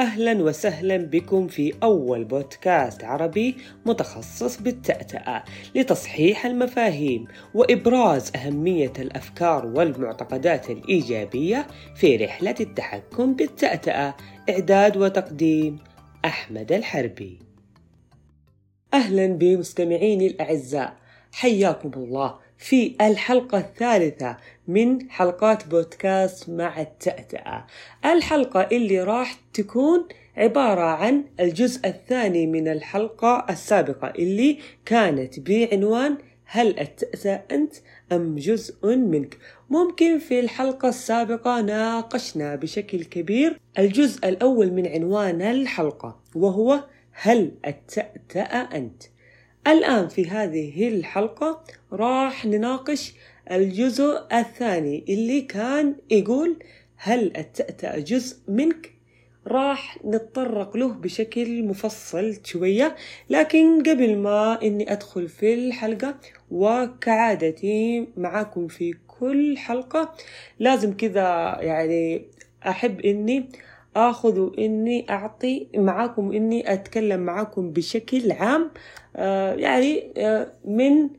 أهلا وسهلا بكم في أول بودكاست عربي متخصص بالتأتأة لتصحيح المفاهيم وإبراز أهمية الأفكار والمعتقدات الإيجابية في رحلة التحكم بالتأتأة. إعداد وتقديم أحمد الحربي. أهلا بمستمعيني الأعزاء حياكم الله. في الحلقة الثالثة من حلقات بودكاست مع التأتأة الحلقة اللي راح تكون عبارة عن الجزء الثاني من الحلقة السابقة اللي كانت بعنوان هل التأتأ أنت أم جزء منك؟ ممكن في الحلقة السابقة ناقشنا بشكل كبير الجزء الأول من عنوان الحلقة وهو هل التأتأ أنت؟ الآن في هذه الحلقة راح نناقش الجزء الثاني اللي كان يقول هل التأتأ جزء منك؟ راح نتطرق له بشكل مفصل شوية لكن قبل ما إني أدخل في الحلقة وكعادتي معاكم في كل حلقة لازم كذا يعني أحب إني آخذ وإني أعطي معاكم اني أتكلم معاكم بشكل عام يعني آه من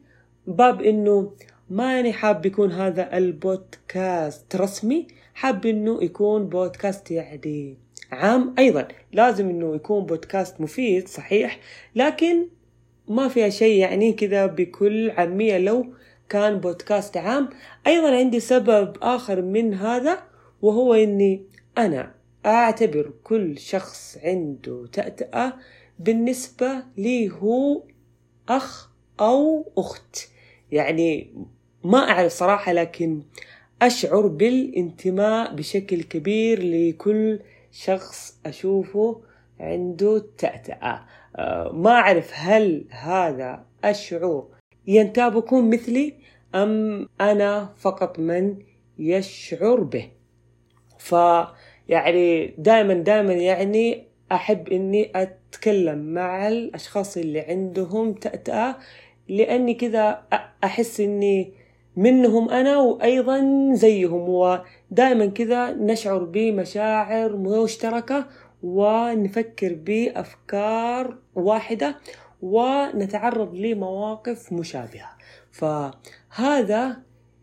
باب إنه ماني حاب يكون هذا البودكاست رسمي حاب إنه يكون بودكاست يعني عام أيضا. لازم إنه يكون بودكاست مفيد صحيح لكن ما فيها شيء يعني كذا بكل عامية لو كان بودكاست عام. أيضا عندي سبب آخر من هذا وهو إني أنا أعتبر كل شخص عنده تأتأة بالنسبة لي هو أخ أو أخت. يعني ما أعرف صراحة لكن أشعر بالانتماء بشكل كبير لكل شخص أشوفه عنده تأتأة. ما أعرف هل هذا الشعور ينتابكم مثلي أم أنا فقط من يشعر به. فيعني دائما دائما يعني أحب إني أتكلم مع الأشخاص اللي عندهم تأتأة لأني كذا أحس إني منهم أنا وأيضا زيهم ودائما كذا نشعر بمشاعر مشتركة ونفكر بأفكار واحدة ونتعرض لمواقف مشابهة. فهذا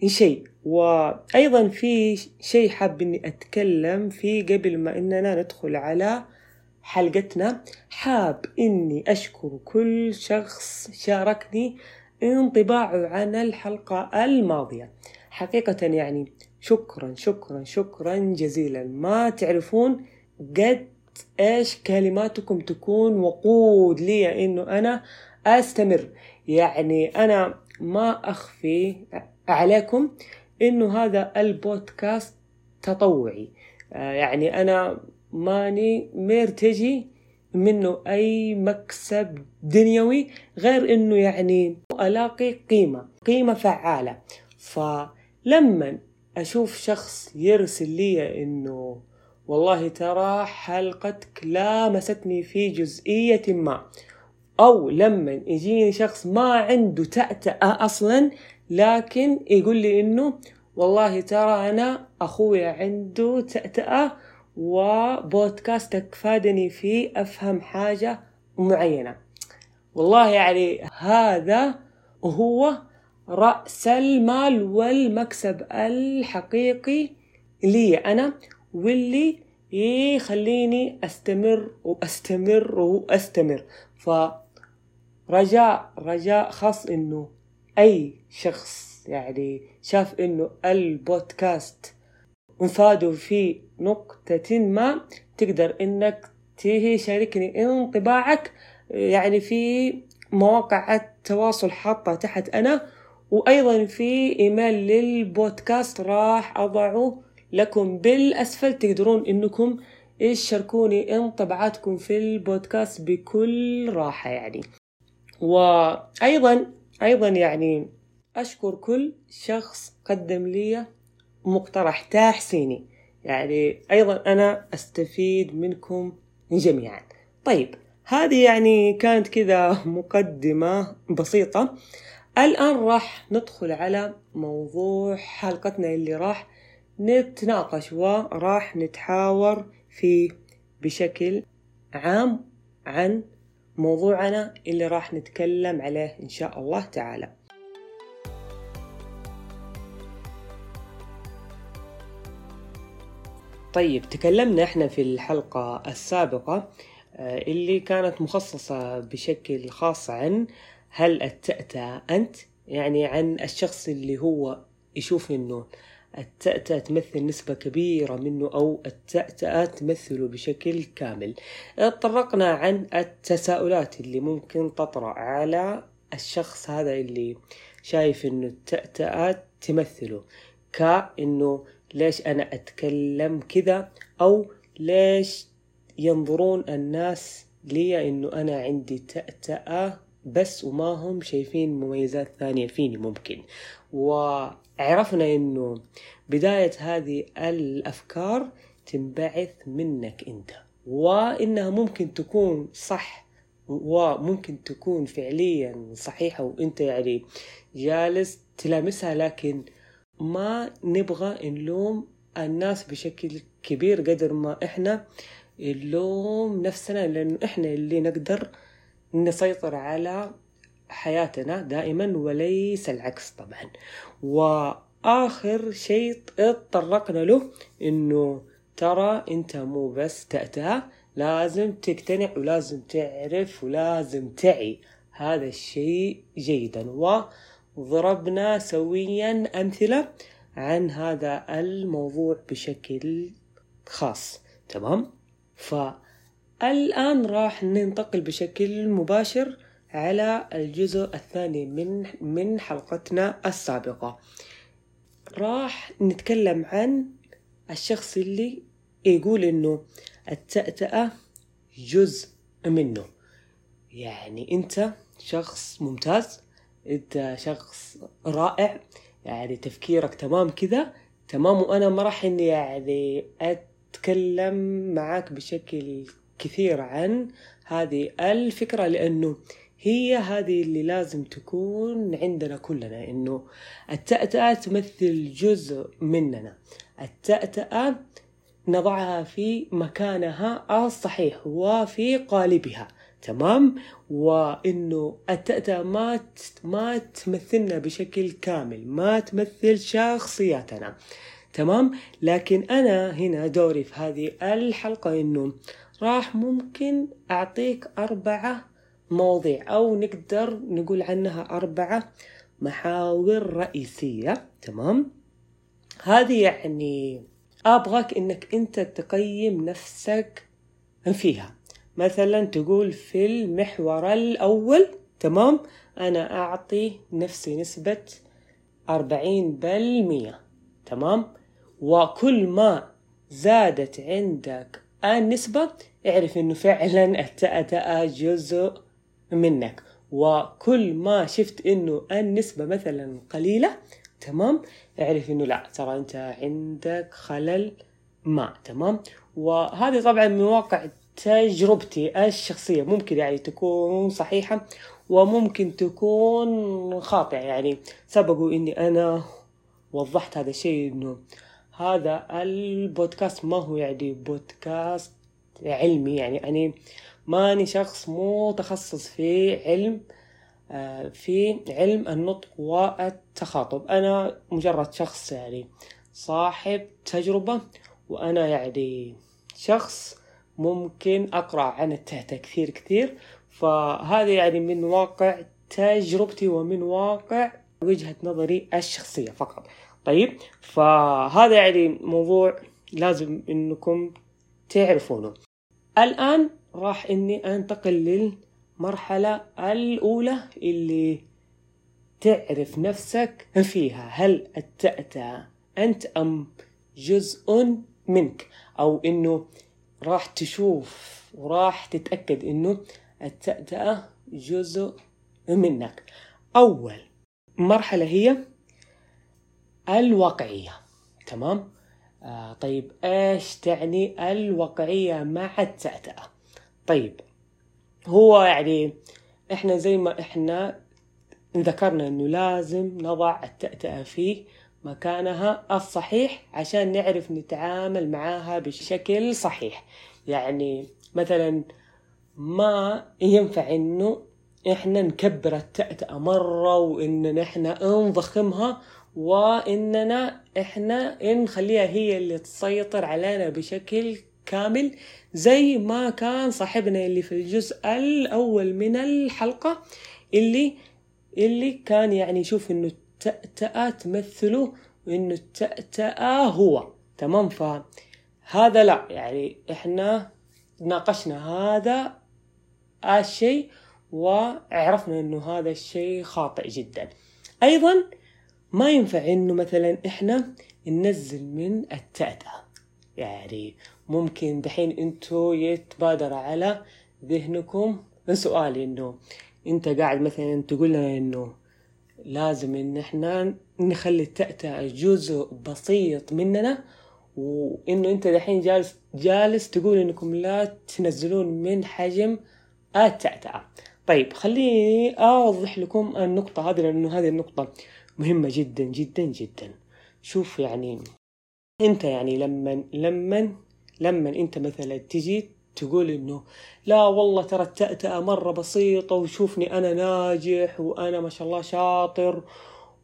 شيء. وأيضا في شيء حاب إني أتكلم فيه قبل ما إننا ندخل على حلقتنا. حاب إني أشكر كل شخص شاركني انطباعه عن الحلقة الماضية. حقيقة يعني شكرا شكرا شكرا جزيلا. ما تعرفون قد إيش كلماتكم تكون وقود لي إنه أنا أستمر. يعني أنا ما أخفي عليكم إنه هذا البودكاست تطوعي. يعني أنا ماني مرتجي منه أي مكسب دنيوي غير إنه يعني ألاقي قيمة قيمة فعالة. فلما أشوف شخص يرسل لي إنه والله ترى حلقتك لامستني في جزئية ما أو لما يجيني شخص ما عنده تأتأة أصلا لكن يقول لي إنه والله ترى أنا أخويا عنده تأتأة وبودكاستك فادني فيه أفهم حاجة معينة. والله يعني هذا هو رأس المال والمكسب الحقيقي لي أنا واللي يخليني أستمر وأستمر وأستمر. فرجاء رجاء خاص إنه أي شخص يعني شاف إنه البودكاست مفاده في نقطة ما تقدر إنك تشاركني انطباعك يعني في مواقع التواصل حاطة تحت أنا وأيضا في إيميل للبودكاست راح أضعه لكم بالأسفل. تقدرون إنكم تشاركوني انطباعاتكم في البودكاست بكل راحة يعني. وأيضا أيضا يعني أشكر كل شخص قدم لي مقترح تحسيني يعني أيضا أنا أستفيد منكم جميعا. طيب هذه يعني كانت كذا مقدمة بسيطة. الآن راح ندخل على موضوع حلقتنا اللي راح نتناقش وراح نتحاور فيه بشكل عام عن موضوعنا اللي راح نتكلم عليه إن شاء الله تعالى. طيب تكلمنا إحنا في الحلقة السابقة آه، اللي كانت مخصصة بشكل خاص عن هل التأتأة أنت؟ يعني عن الشخص اللي هو يشوف إنه التأتأة تمثل نسبة كبيرة منه أو التأتأة تمثله بشكل كامل. تطرقنا عن التساؤلات اللي ممكن تطرأ على الشخص هذا اللي شايف إنه التأتأة تمثله كأنه ليش أنا أتكلم كذا؟ أو ليش ينظرون الناس لي إنه أنا عندي تأتأة بس وما هم شايفين مميزات ثانية فيني ممكن. وعرفنا إنه بداية هذه الأفكار تنبعث منك أنت. وإنها ممكن تكون صح وممكن تكون فعليا صحيحة وأنت يعني جالس تلامسها لكن ما نبغى نلوم الناس بشكل كبير قدر ما إحنا نلوم نفسنا لأنه إحنا اللي نقدر نسيطر على حياتنا دائما وليس العكس طبعا. وآخر شيء تطرقنا له إنه ترى أنت مو بس تأتى لازم تقتنع ولازم تعرف ولازم تعي. هذا الشيء جيدا. و ضربنا سويا أمثلة عن هذا الموضوع بشكل خاص. تمام؟ فالآن راح ننتقل بشكل مباشر على الجزء الثاني من من حلقتنا السابقة. راح نتكلم عن الشخص اللي يقول إنه التأتأة جزء منه. يعني أنت شخص ممتاز انت شخص رائع يعني تفكيرك تمام كذا تمام وأنا ما راح إني يعني أتكلم معاك بشكل كثير عن هذه الفكرة لأنه هي هذه اللي لازم تكون عندنا كلنا إنه التأتأة تمثل جزء مننا. التأتأة نضعها في مكانها الصحيح وفي قالبها. تمام؟ وإنه التأتأة ما ما تمثلنا بشكل كامل ما تمثل شخصياتنا. تمام؟ لكن أنا هنا دوري في هذه الحلقة إنه راح ممكن أعطيك أربعة مواضيع أو نقدر نقول عنها أربعة محاور رئيسية. تمام؟ هذه يعني أبغاك إنك أنت تقيم نفسك فيها. مثلا تقول في المحور الأول تمام؟ أنا أعطي نفسي نسبة أربعين بالمية تمام؟ وكل ما زادت عندك النسبة اعرف إنه فعلا التأتأة جزء منك. وكل ما شفت إنه النسبة مثلا قليلة تمام؟ اعرف إنه لا ترى أنت عندك خلل ما تمام؟ وهذه طبعا من واقع تجربتي الشخصية. ممكن يعني تكون صحيحة وممكن تكون خاطئة. يعني سبقوا إني أنا وضحت هذا الشيء إنه هذا البودكاست ما هو يعني بودكاست علمي. يعني يعني ماني شخص متخصص في علم آه، في علم النطق والتخاطب. أنا مجرد شخص يعني صاحب تجربة وأنا يعني شخص ممكن أقرأ عن التهتة كثير كثير. فهذا يعني من واقع تجربتي ومن واقع وجهة نظري الشخصية فقط. طيب فهذا يعني موضوع لازم إنكم تعرفونه. الآن راح إني أنتقل للمرحلة الأولى اللي تعرف نفسك فيها. هل التأتى أنت أم جزء منك؟ أو إنه راح تشوف وراح تتأكد إنه التأتأة جزء منك. أول مرحلة هي الواقعية. تمام؟ آه طيب إيش تعني الواقعية مع التأتأة؟ طيب هو يعني إحنا زي ما إحنا ذكرنا إنه لازم نضع التأتأة في مكانها الصحيح عشان نعرف نتعامل معاها بشكل صحيح. يعني مثلا ما ينفع إنه إحنا نكبر التأتأة مرة واننا إحنا نضخمها وإننا إحنا نخليها هي اللي تسيطر علينا بشكل كامل زي ما كان صاحبنا اللي في الجزء الأول من الحلقة اللي اللي كان يعني يشوف إنه التأتأة تمثله وإنه التأتأة هو. تمام؟ فهذا لا. يعني إحنا ناقشنا هذا الشيء وعرفنا إنه هذا الشيء خاطئ جدا. أيضا ما ينفع إنه مثلا إحنا ننزل من التأتأة. يعني ممكن دحين إنتو يتبادر على ذهنكم سؤال إنه أنت قاعد مثلا تقول لنا إنه لازم إن إحنا نخلي التأتأة جزء بسيط مننا وإنه أنت دحين جالس جالس تقول إنكم لا تنزلون من حجم التأتأة. طيب خليني أوضح لكم النقطة هذه لأنه هذه النقطة مهمة جدا جدا جدا. شوف يعني أنت يعني لما لما لما أنت مثلا تجي تقول إنه لا والله ترى التأتأة مرة بسيطة وشوفني أنا ناجح وأنا ما شاء الله شاطر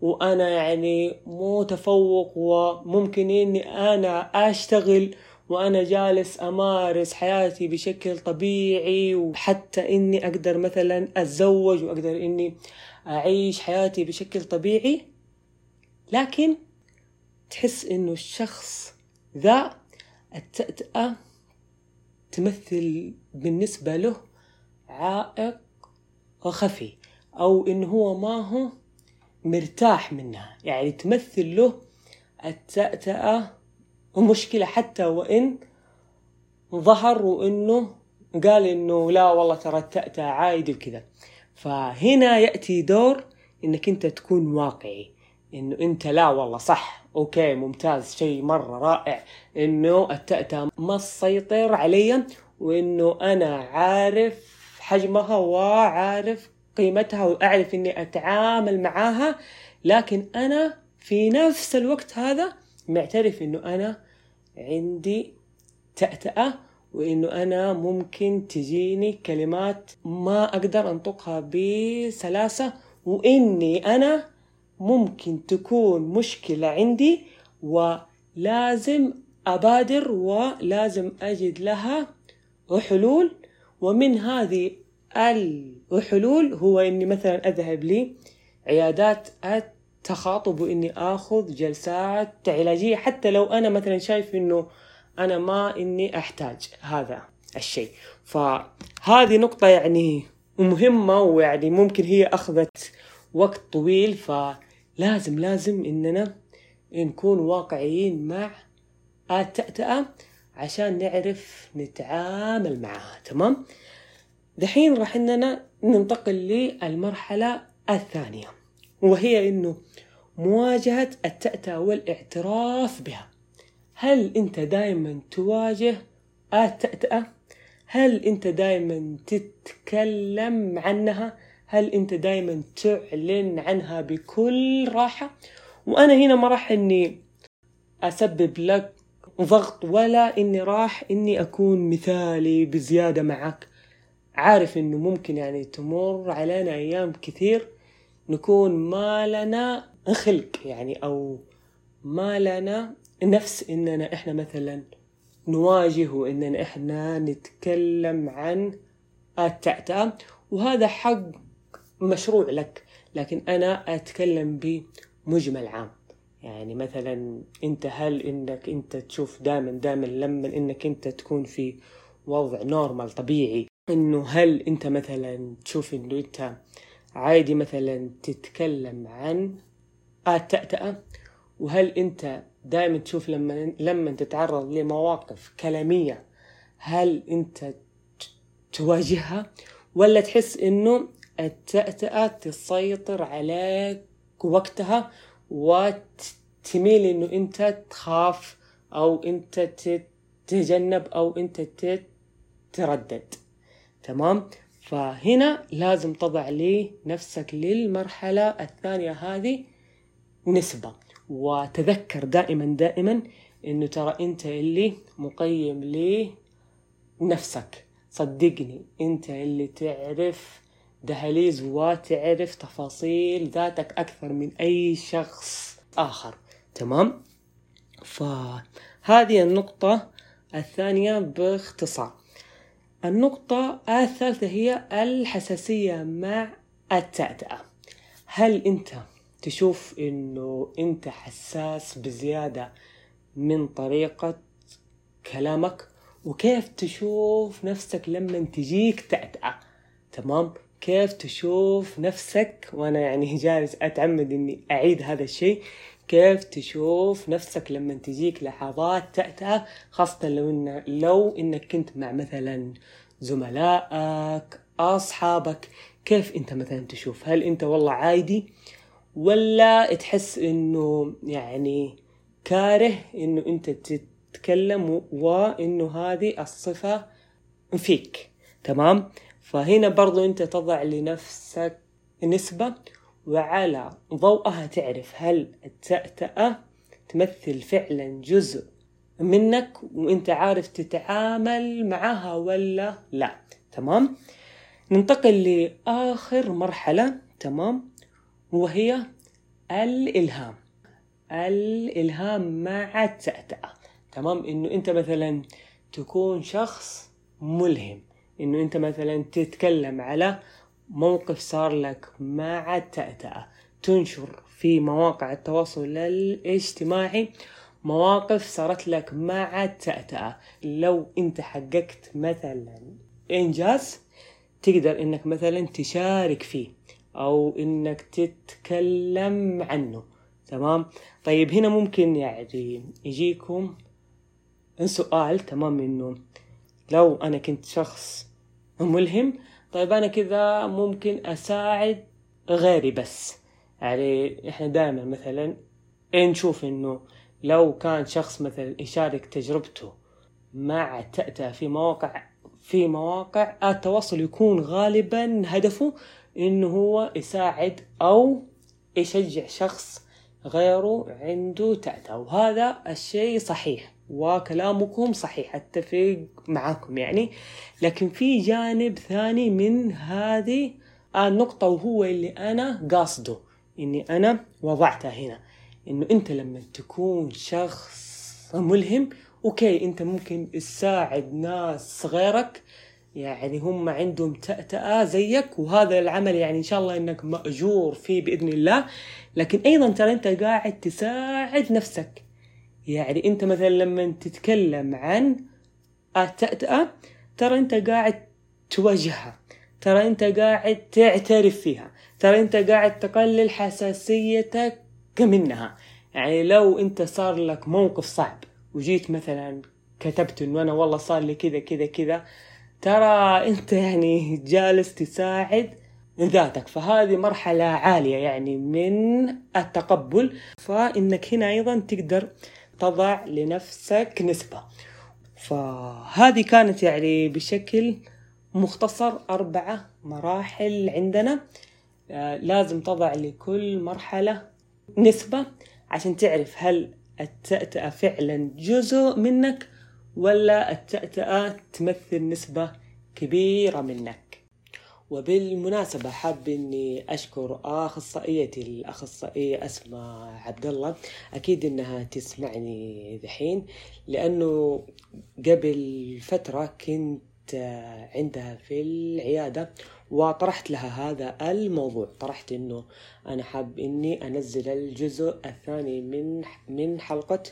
وأنا يعني متفوق وممكن إني أنا أشتغل وأنا جالس أمارس حياتي بشكل طبيعي وحتى إني أقدر مثلا أتزوج وأقدر إني أعيش حياتي بشكل طبيعي. لكن تحس إنه الشخص ذا التأتأة تمثل بالنسبة له عائق خفي أو انه هو ما هو مرتاح منها. يعني تمثل له التأتأة مشكلة حتى وإن ظهر وإنه قال إنه لا والله ترى التأتأة عادي وكذا. فهنا يأتي دور إنك أنت تكون واقعي إنه أنت لا والله صح. أوكي ممتاز. شيء مرة رائع. إنه التأتأة ما تسيطر علي وإنه أنا عارف حجمها وعارف قيمتها وأعرف إني أتعامل معاها. لكن أنا في نفس الوقت هذا معترف إنه أنا عندي تأتأة وإنه أنا ممكن تجيني كلمات ما أقدر أنطقها بسلاسة وإني أنا ممكن تكون مشكلة عندي ولازم أبادر ولازم أجد لها حلول ومن هذه الحلول هو إني مثلا أذهب لي عيادات التخاطب وإني آخذ جلسات علاجية حتى لو أنا مثلا شايف إنه أنا ما إني أحتاج هذا الشيء. فهذه نقطة يعني مهمة ويعني ممكن هي أخذت وقت طويل فلازم لازم إننا نكون واقعيين مع التأتأة عشان نعرف نتعامل معها تمام؟ دحين راح إننا ننتقل للمرحلة الثانية وهي إنه مواجهة التأتأة والاعتراف بها. هل أنت دائما تواجه التأتأة هل أنت دائما تتكلم عنها؟ هل أنت دائما تعلن عنها بكل راحة؟ وأنا هنا ما راح إني أسبب لك ضغط ولا إني راح إني أكون مثالي بزيادة معك. عارف إنه ممكن يعني تمر علينا أيام كثير نكون ما لنا خلق يعني أو ما لنا نفس إننا إحنا مثلا نواجه وإننا إحنا نتكلم عن التأتأة وهذا حق مشروع لك لكن أنا أتكلم بمجمل عام. يعني مثلا أنت هل إنك أنت تشوف دائما دائما لما إنك أنت تكون في وضع نورمال طبيعي إنه هل أنت مثلا تشوف إنه أنت عادي مثلا تتكلم عن التأتأة وهل أنت دائما تشوف لما لما تتعرض لمواقف كلامية هل أنت تواجهها؟ ولا تحس إنه التأتأة تسيطر عليك وقتها وتميل إنه أنت تخاف أو أنت تتجنب أو أنت تتردد تمام؟ فهنا لازم تضع لي نفسك للمرحلة الثانية هذه نسبة. وتذكر دائما دائما إنه ترى أنت اللي مقيم لنفسك. صدقني أنت اللي تعرف دهاليز وتعرف تفاصيل ذاتك أكثر من أي شخص آخر. تمام؟ فهذه النقطة الثانية باختصار. النقطة الثالثة هي الحساسية مع التأتأة. هل أنت تشوف أنه أنت حساس بزيادة من طريقة كلامك؟ وكيف تشوف نفسك لما تجيك تأتأة؟ تمام؟ كيف تشوف نفسك؟ وأنا يعني جالس أتعمد إني أعيد هذا الشيء. كيف تشوف نفسك لما تجيك لحظات تأتأة خاصة لو إن لو إنك كنت مع مثلا زملائك أصحابك؟ كيف أنت مثلا تشوف؟ هل أنت والله عادي؟ ولا تحس إنه يعني كاره إنه أنت تتكلم وإنه هذه الصفة فيك؟ تمام؟ فهنا برضو أنت تضع لنفسك نسبة وعلى ضوءها تعرف هل التأتأة تمثل فعلا جزء منك وأنت عارف تتعامل معها ولا لا. تمام؟ ننتقل لآخر مرحلة. تمام؟ وهي الإلهام. الإلهام مع التأتأة. تمام؟ إنه أنت مثلا تكون شخص ملهم. إنه أنت مثلا تتكلم على موقف صار لك مع التأتأة تنشر في مواقع التواصل الاجتماعي مواقف صارت لك مع التأتأة لو أنت حققت مثلا إنجاز تقدر إنك مثلا تشارك فيه أو إنك تتكلم عنه. تمام؟ طيب هنا ممكن يعني يجيكم سؤال تمام إنه لو أنا كنت شخص ملهم طيب أنا كذا ممكن أساعد غيري بس. يعني إحنا دائما مثلا نشوف إنه لو كان شخص مثلا يشارك تجربته مع تأتأ في مواقع في مواقع التواصل يكون غالبا هدفه إنه هو يساعد أو يشجع شخص غيره عنده تأتأ. وهذا الشيء صحيح. وكلامكم صحيح أتفق معاكم يعني. لكن في جانب ثاني من هذه النقطة وهو اللي أنا قاصده إني أنا وضعتها هنا. إنه أنت لما تكون شخص ملهم أوكي أنت ممكن تساعد ناس غيرك يعني هم عندهم تأتأة زيك وهذا العمل يعني إن شاء الله إنك مأجور فيه بإذن الله. لكن أيضا ترى أنت قاعد تساعد نفسك. يعني انت مثلا لما تتكلم عن التأتأة ترى انت قاعد تواجهها ترى انت قاعد تعترف فيها ترى انت قاعد تقلل حساسيتك منها. يعني لو انت صار لك موقف صعب وجيت مثلا كتبت إنه أنا والله صار لي كذا كذا كذا ترى انت يعني جالس تساعد ذاتك. فهذه مرحلة عالية يعني من التقبل. فإنك هنا أيضا تقدر تضع لنفسك نسبة. فهذه كانت يعني بشكل مختصر أربعة مراحل عندنا. آه، لازم تضع لكل مرحلة نسبة عشان تعرف هل التأتأة فعلا جزء منك ولا التأتأة تمثل نسبة كبيرة منك. وبالمناسبة حاب إني أشكر أخصائيتي الأخصائية أسماء عبد الله أكيد إنها تسمعني ذحين لأنه قبل فترة كنت عندها في العيادة وطرحت لها هذا الموضوع. طرحت إنه أنا حاب إني أنزل الجزء الثاني من من حلقة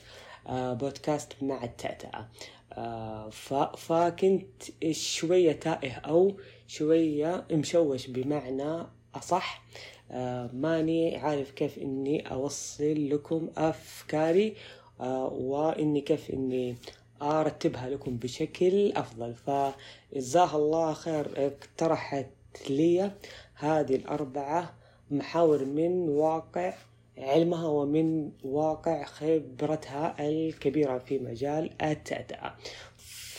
آه، بودكاست مع التأتأة. آه، فكنت شوية تائه أو شوية مشوش بمعنى أصح. آه، ماني عارف كيف إني أوصل لكم أفكاري وإني كيف إني أرتبها لكم بشكل أفضل. فجزاها الله خير اقترحت لي هذه الأربعة محاور من واقع علمها ومن واقع خبرتها الكبيرة في مجال التأتأة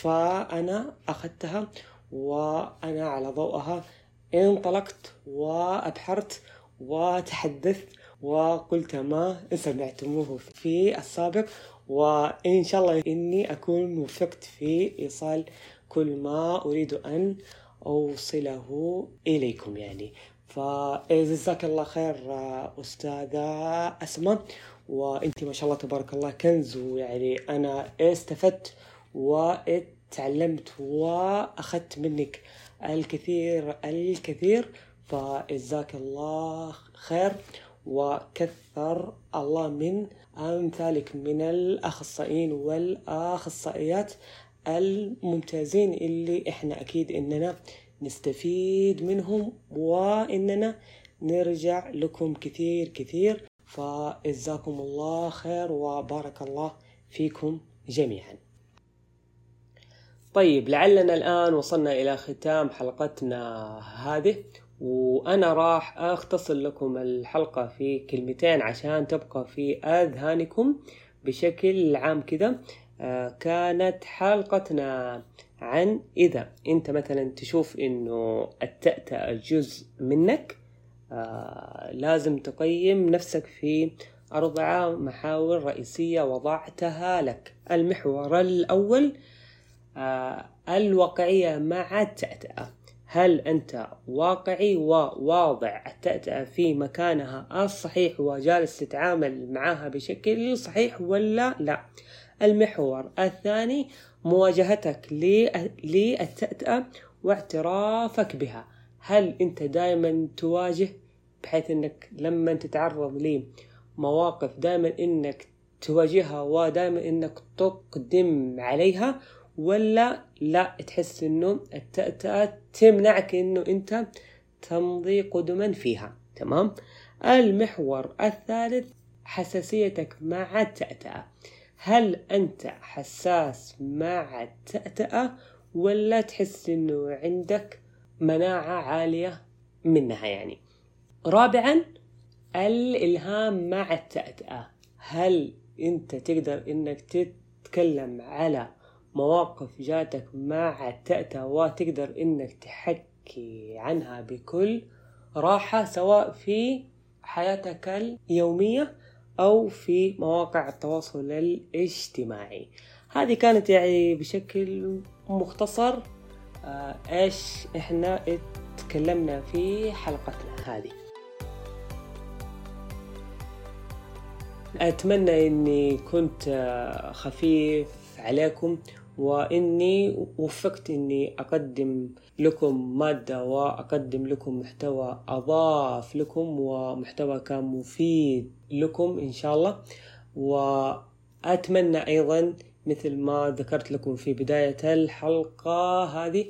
فأنا أخذتها وأنا على ضوءها. انطلقت وأبحرت وتحدثت وقلت ما سمعتموه في السابق. وإن شاء الله إني أكون وفقت في إيصال كل ما أريد أن أوصله إليكم يعني. فجزاك الله خير أستاذة أسماء. وأنت ما شاء الله تبارك الله كنز ويعني أنا استفدت وتعلمت وأخذت منك الكثير الكثير فجزاك الله خير وكثر الله من أمثالك من الأخصائيين والأخصائيات الممتازين اللي إحنا أكيد إننا نستفيد منهم وإننا نرجع لكم كثير كثير. فجزاكم الله خير وبارك الله فيكم جميعا. طيب لعلنا الآن وصلنا إلى ختام حلقتنا هذه وأنا راح أختصر لكم الحلقة في كلمتين عشان تبقى في أذهانكم بشكل عام كذا. آه، كانت حلقتنا عن إذا أنت مثلا تشوف إنه التأتأة جزء منك آه، لازم تقيم نفسك في أربعة محاور رئيسية وضعتها لك. المحور الأول الواقعية مع التأتأة هل أنت واقعي وواضع التأتأة في مكانها الصحيح وجالس تتعامل معها بشكل صحيح ولا لا؟ المحور الثاني مواجهتك للتأتأة واعترافك بها. هل أنت دائما تواجه؟ بحيث أنك لما تتعرض لمواقف دائما أنك تواجهها ودائما أنك تقدم عليها ولا لا تحس أنه التأتأة تمنعك أنه أنت تمضي قدما فيها. تمام؟ المحور الثالث حساسيتك مع التأتأة. هل أنت حساس مع التأتأة ولا تحس أنه عندك مناعة عالية منها يعني؟ رابعا الإلهام مع التأتأة. هل أنت تقدر أنك تتكلم على مواقف جاتك مع التأتأة وتقدر أنك تحكي عنها بكل راحة سواء في حياتك اليومية أو في مواقع التواصل الاجتماعي. هذه كانت يعني بشكل مختصر آه، إيش إحنا تكلمنا في حلقتنا هذه. أتمنى إني كنت آه، خفيف عليكم وإني وفقت إني أقدم لكم مادة وأقدم لكم محتوى أضاف لكم ومحتوى كان مفيد لكم إن شاء الله. وأتمنى أيضا مثل ما ذكرت لكم في بداية الحلقة هذه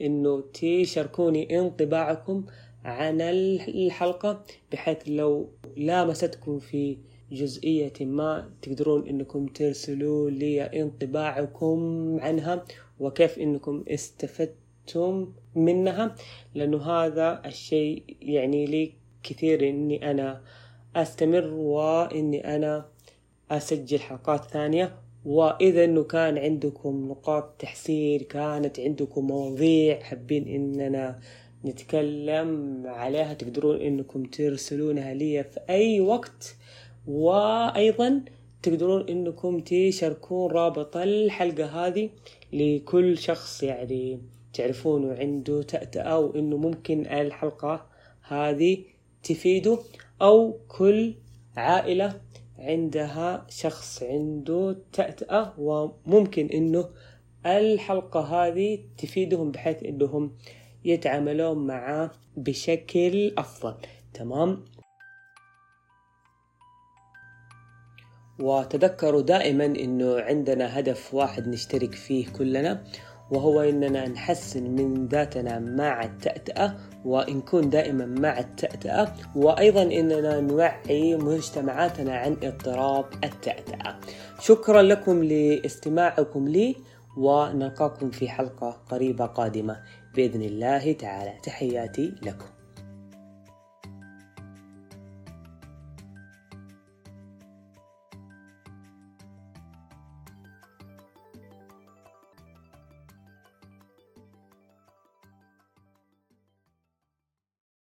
إنه تشاركوني انطباعكم عن الحلقة بحيث لو لامستكم في جزئية ما تقدرون إنكم ترسلوا لي انطباعكم عنها وكيف إنكم استفدتم منها لأنه هذا الشيء يعني لي كثير إني أنا أستمر وإني أنا أسجل حلقات ثانية. وإذا إنه كان عندكم نقاط تحسين كانت عندكم مواضيع حابين إننا نتكلم عليها تقدرون إنكم ترسلونها لي في أي وقت. وأيضا تقدرون إنكم تشاركون رابط الحلقة هذه لكل شخص يعني تعرفونه عنده تأتأة وانه ممكن الحلقة هذه تفيده أو كل عائلة عندها شخص عنده تأتأة وممكن إنه الحلقة هذه تفيدهم بحيث إنهم يتعاملون معاه بشكل أفضل. تمام؟ وتذكروا دائما إنه عندنا هدف واحد نشترك فيه كلنا وهو إننا نحسن من ذاتنا مع التأتأة ونكون دائما مع التأتأة وأيضا إننا نوعي مجتمعاتنا عن اضطراب التأتأة. شكرا لكم لاستماعكم لي ونلقاكم في حلقة قريبة قادمة. بإذن الله تعالى تحياتي لكم.